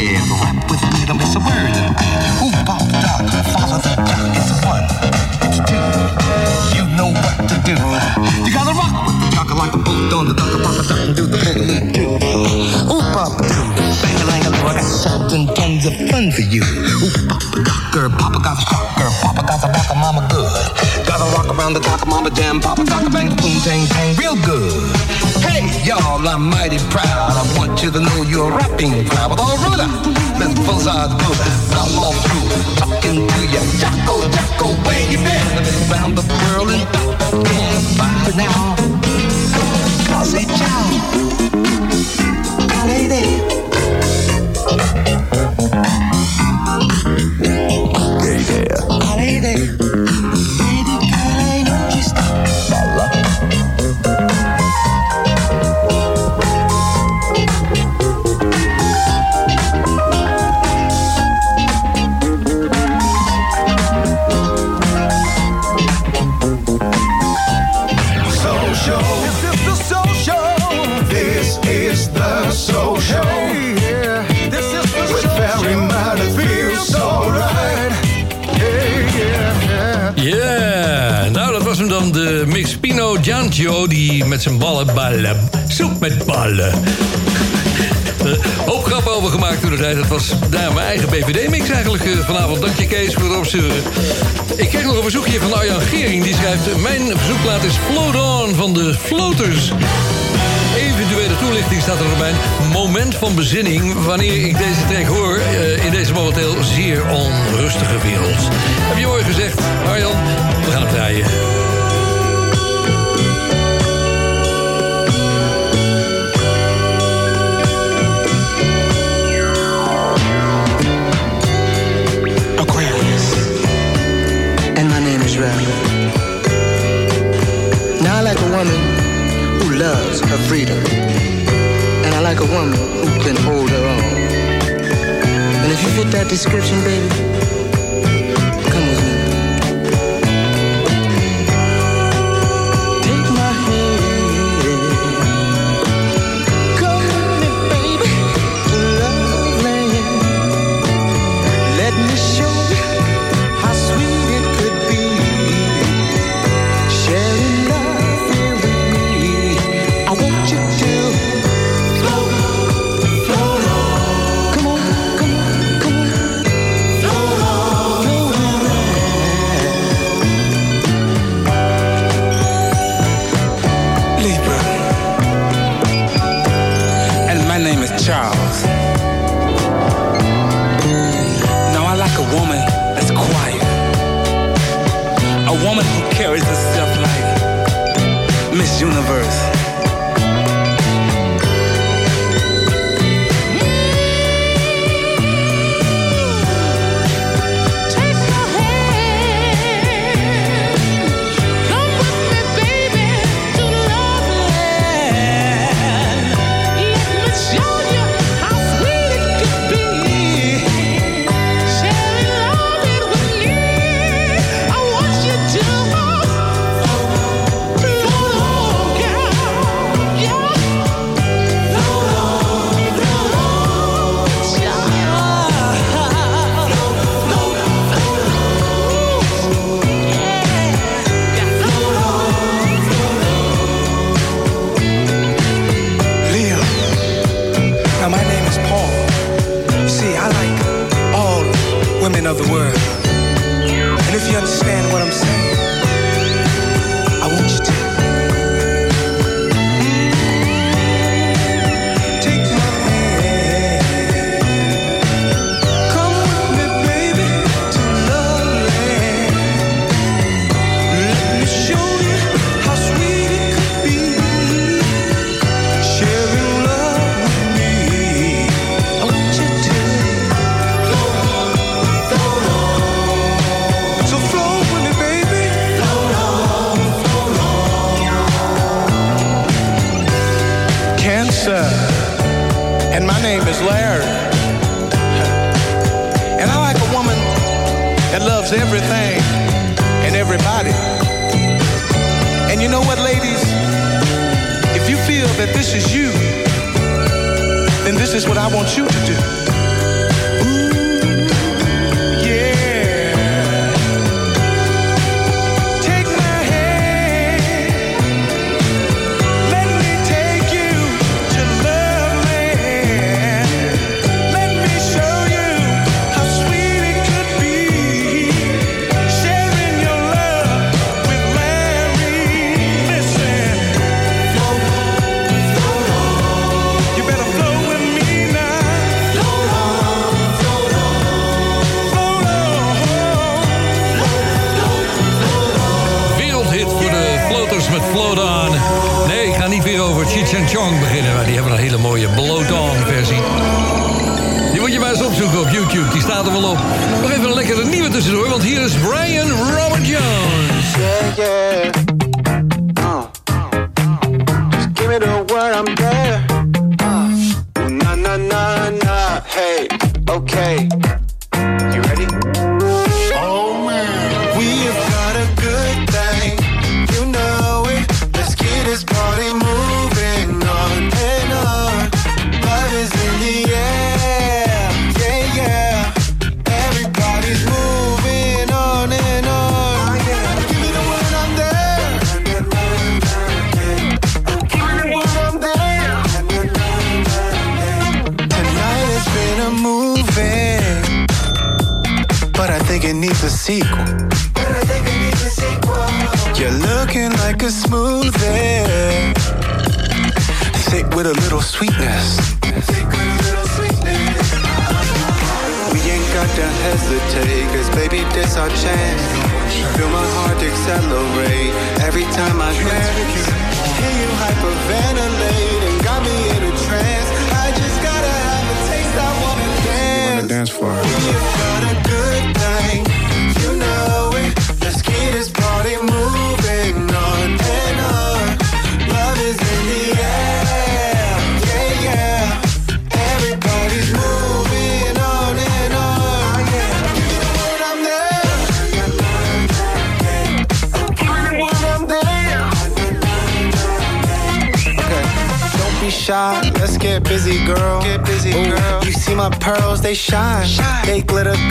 I split. Rap with don't miss a word. Ooh, pop, dog, follow the jock. It's one, it's two. You know what to do. You gotta rock with the jock like a boot on the dock, pop a dock and do the boogaloo too. Ooh, pop, do, bang a lang a I got something tons of fun for you. Ooh, papa docker, papa got a shocker, papa got a rocker, mama good. Gotta rock around the clock, mama jam, papa docker, bang the boom, tang, tang, real good. Hey, y'all, I'm mighty proud. I want you to know you're rapping crowd. With all let's buzz our good. I'm all through, talking to you. Jocko, Jocko, where you been? Around the world and back again. Bye now. Cause it ciao. Lady. Gay Giancio... die met zijn ballen, ballen, soep met ballen... Hoop grappen over gemaakt toen de tijd. Dat was daar mijn eigen BVD-mix eigenlijk eh, vanavond. Dank je Kees voor het opsturen. Ik kreeg nog een verzoekje van Arjan Gering. Die schrijft... Mijn verzoekplaat is Float On van de Floaters. Eventuele toelichting staat er nog bij. Moment van bezinning wanneer ik deze track hoor... eh, in deze momenteel zeer onrustige wereld. Heb je mooi gezegd, Arjan? We gaan het draaien. Her freedom. And I like a woman who can hold her own. And if you fit that description, baby,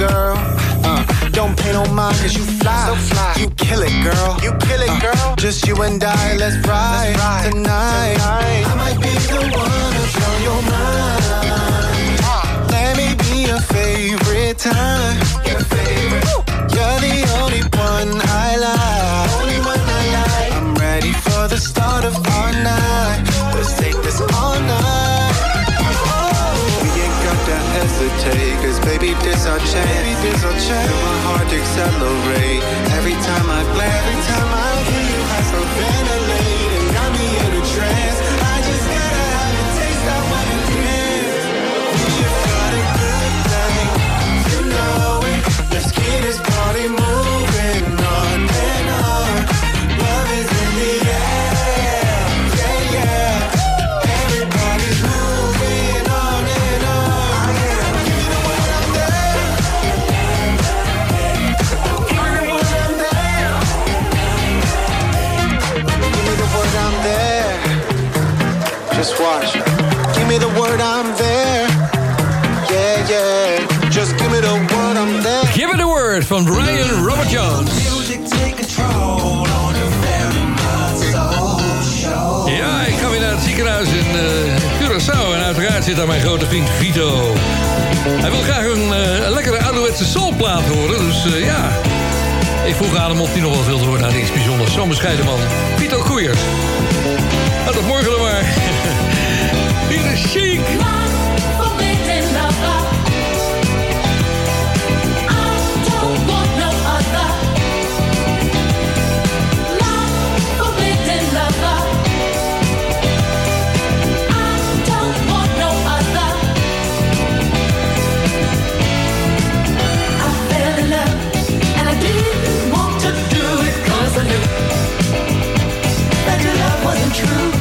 girl. Uh, don't pay no mind, cause you fly. So fly. You kill it, girl. You kill it, uh, girl. Just you and I, let's ride, let's ride tonight. tonight. I might be the one to blow your mind. Uh. Let me be your favorite time. Your favorite. You're the only one I like. Only one I like. I'm ready for the start of our night. Let's take this Baby, this our chance. Baby, this our chance. Feel my heart accelerate every time I glance. Every time I hear you, I so Give me the word I'm there. Yeah, yeah. Just give me the word I'm there. Give me the word van Brian Robert Jones. Ja, ik ga weer naar het ziekenhuis in uh, Curaçao. En uiteraard zit daar mijn grote vriend Vito. Hij wil graag een uh, lekkere ouderwetse soulplaat horen. Dus eh, ja, ik vroeg aan hem of hij nog wat wilde horen. naar iets bijzonders. Zo'n bescheiden man. Vito Koeiers. Nou, tot morgen dan maar. Hier is Chic. True.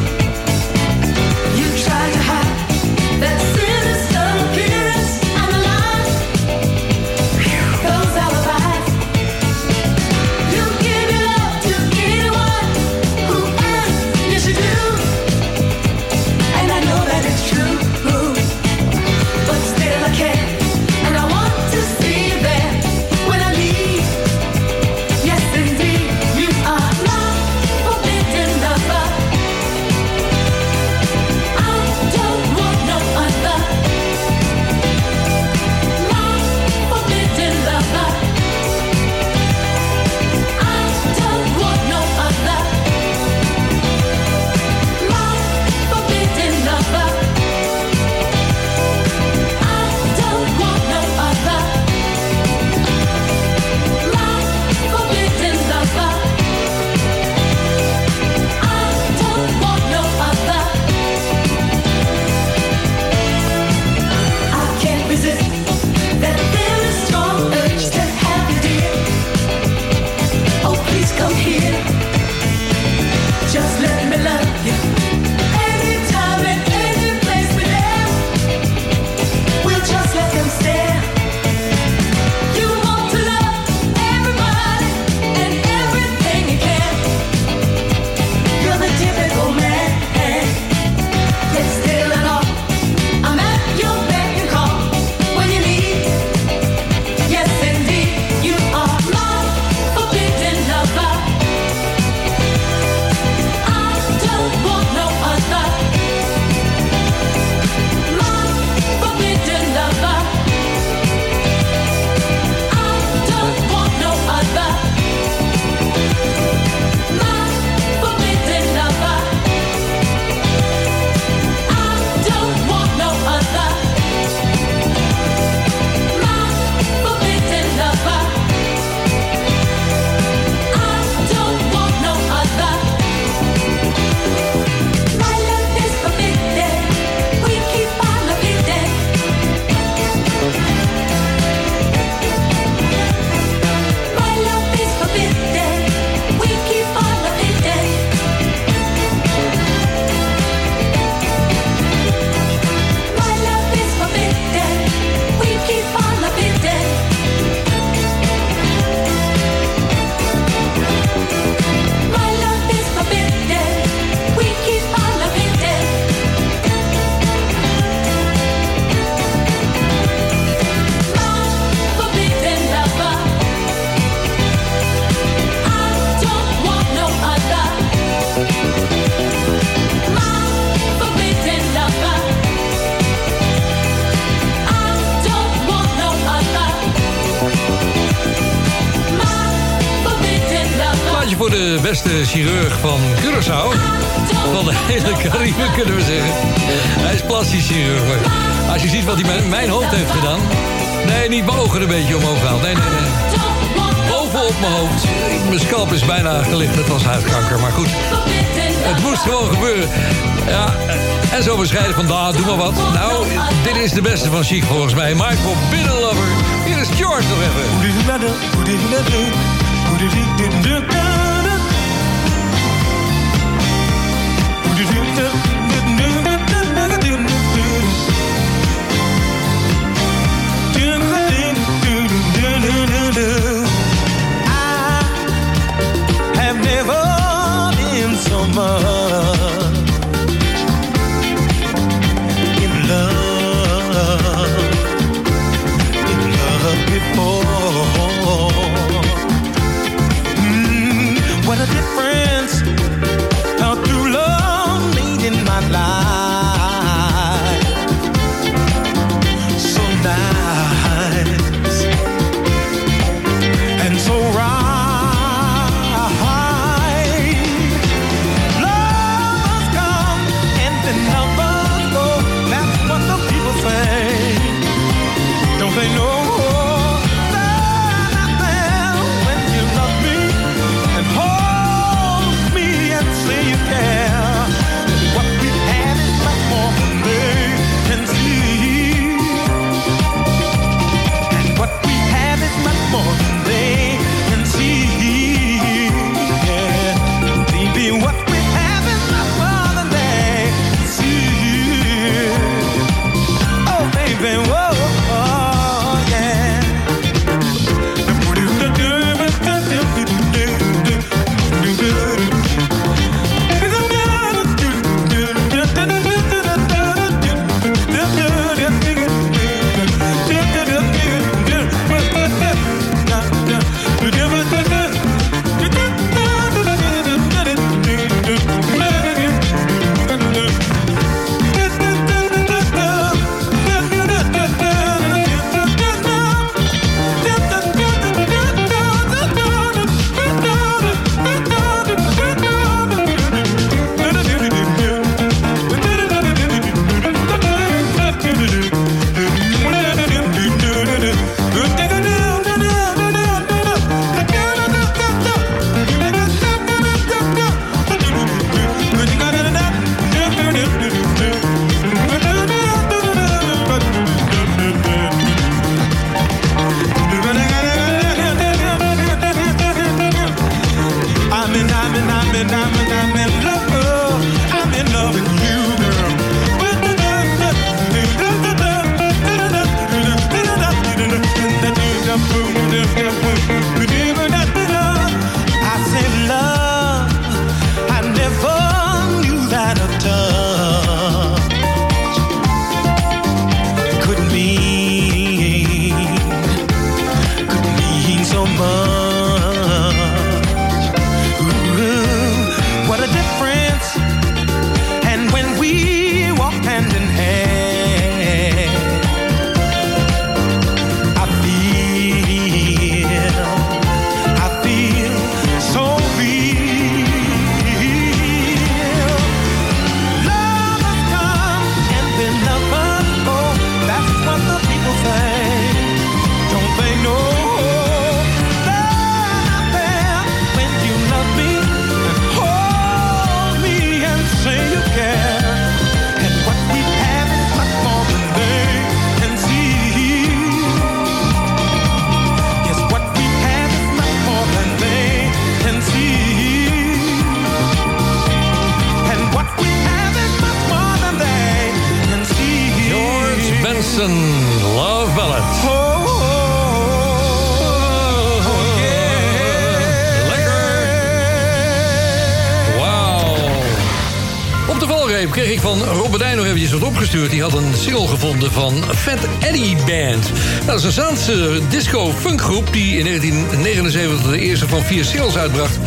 Gevonden van Fat Eddie Band. Nou, dat is een Zaanse disco-funkgroep... die in 1979 de eerste van vier singles uitbracht.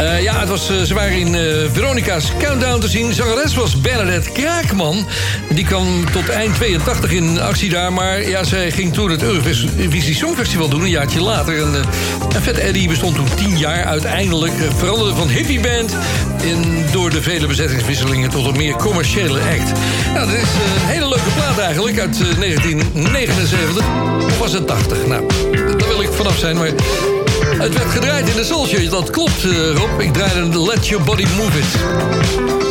Eh, ja, het was, eh, ze waren in eh, Veronica's Countdown te zien. Zangeres was Bernadette Kraakman. Die kwam tot eind 82 in actie daar. Maar ja, zij ging toen het Eurovisie Songfestival doen, een jaartje later. En, Fat Eddie bestond toen 10 jaar. Uiteindelijk veranderde van hippieband... In, door de vele bezettingswisselingen tot een meer commerciële act. Nou, dat is een hele leuke plaat eigenlijk uit eh, 1979. Of was het 80? Nou, daar wil ik vanaf zijn, maar... Het werd gedraaid in de Soul Show, dat klopt eh, Rob. Ik draaide de Let Your Body Move It.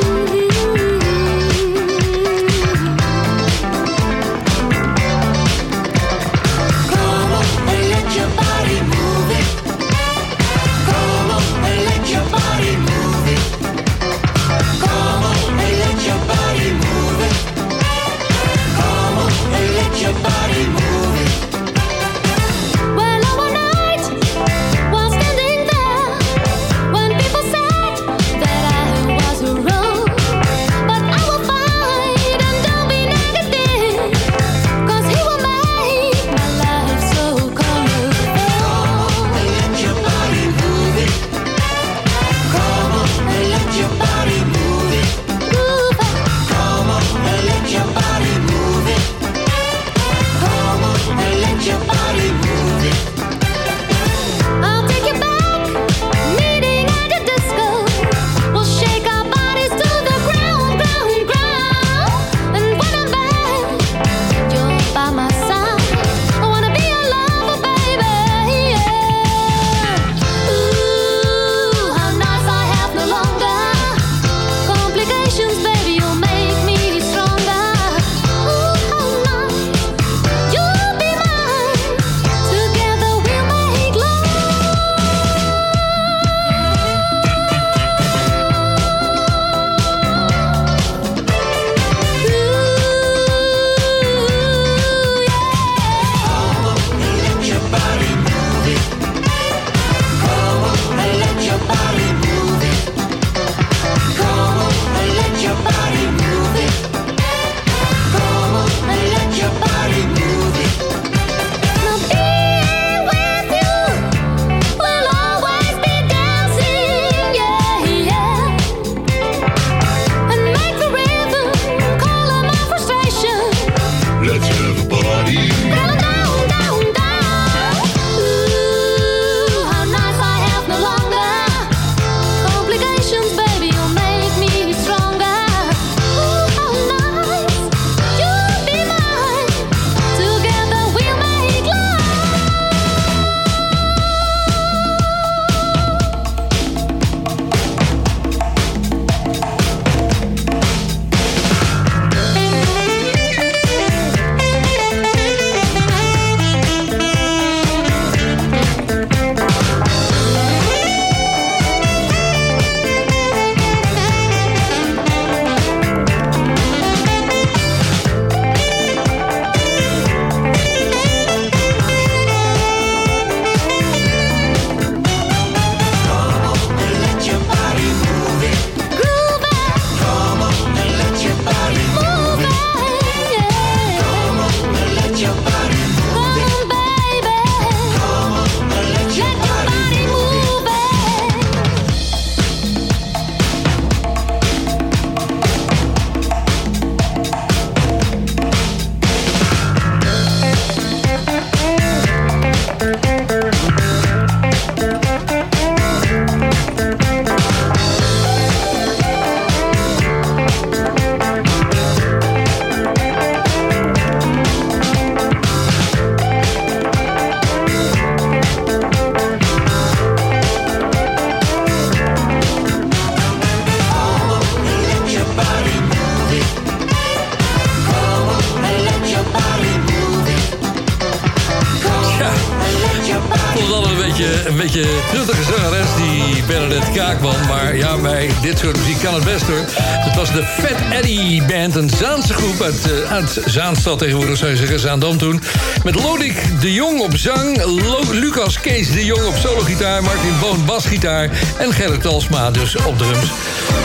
Zaanstad tegenwoordig, zou je zeggen, Zaandam toen. Met Lodik de Jong op zang, Lucas Kees de Jong op solo-gitaar... Martin Boon basgitaar en Gerrit Talsma dus op drums.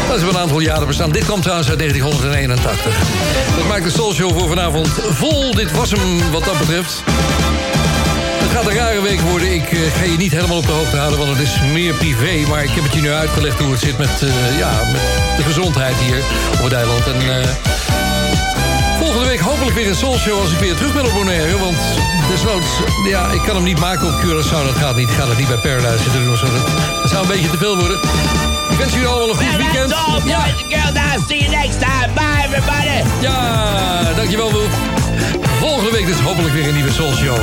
Dat is een aantal jaren bestaan. Dit kwam trouwens uit 1981. Dat maakt de Soul Show voor vanavond vol. Dit was hem wat dat betreft. Het gaat een rare week worden. Ik eh, ga je niet helemaal op de hoogte houden, want het is meer privé. Maar ik heb het je nu uitgelegd hoe het zit met, eh, ja, met de gezondheid hier op het eiland. En eh, week hopelijk weer een Soul Show als ik weer terug ben op Bonaire. Want desnoods, ja, ik kan hem niet maken op Curaçao. Dat gaat niet. Ik ga het niet bij Paradise zitten doen. Zo. Dat, zou een beetje te veel worden. Ik wens jullie allemaal een goed weekend. I'll see you next time. Bye, everybody. Ja, dankjewel Woef. Volgende week dus hopelijk weer een nieuwe Soul Show.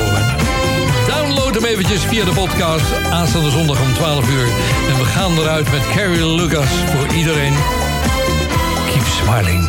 Download hem eventjes via de podcast aanstaande zondag om 12 uur. En we gaan eruit met Carrie Lucas voor iedereen. Keep smiling.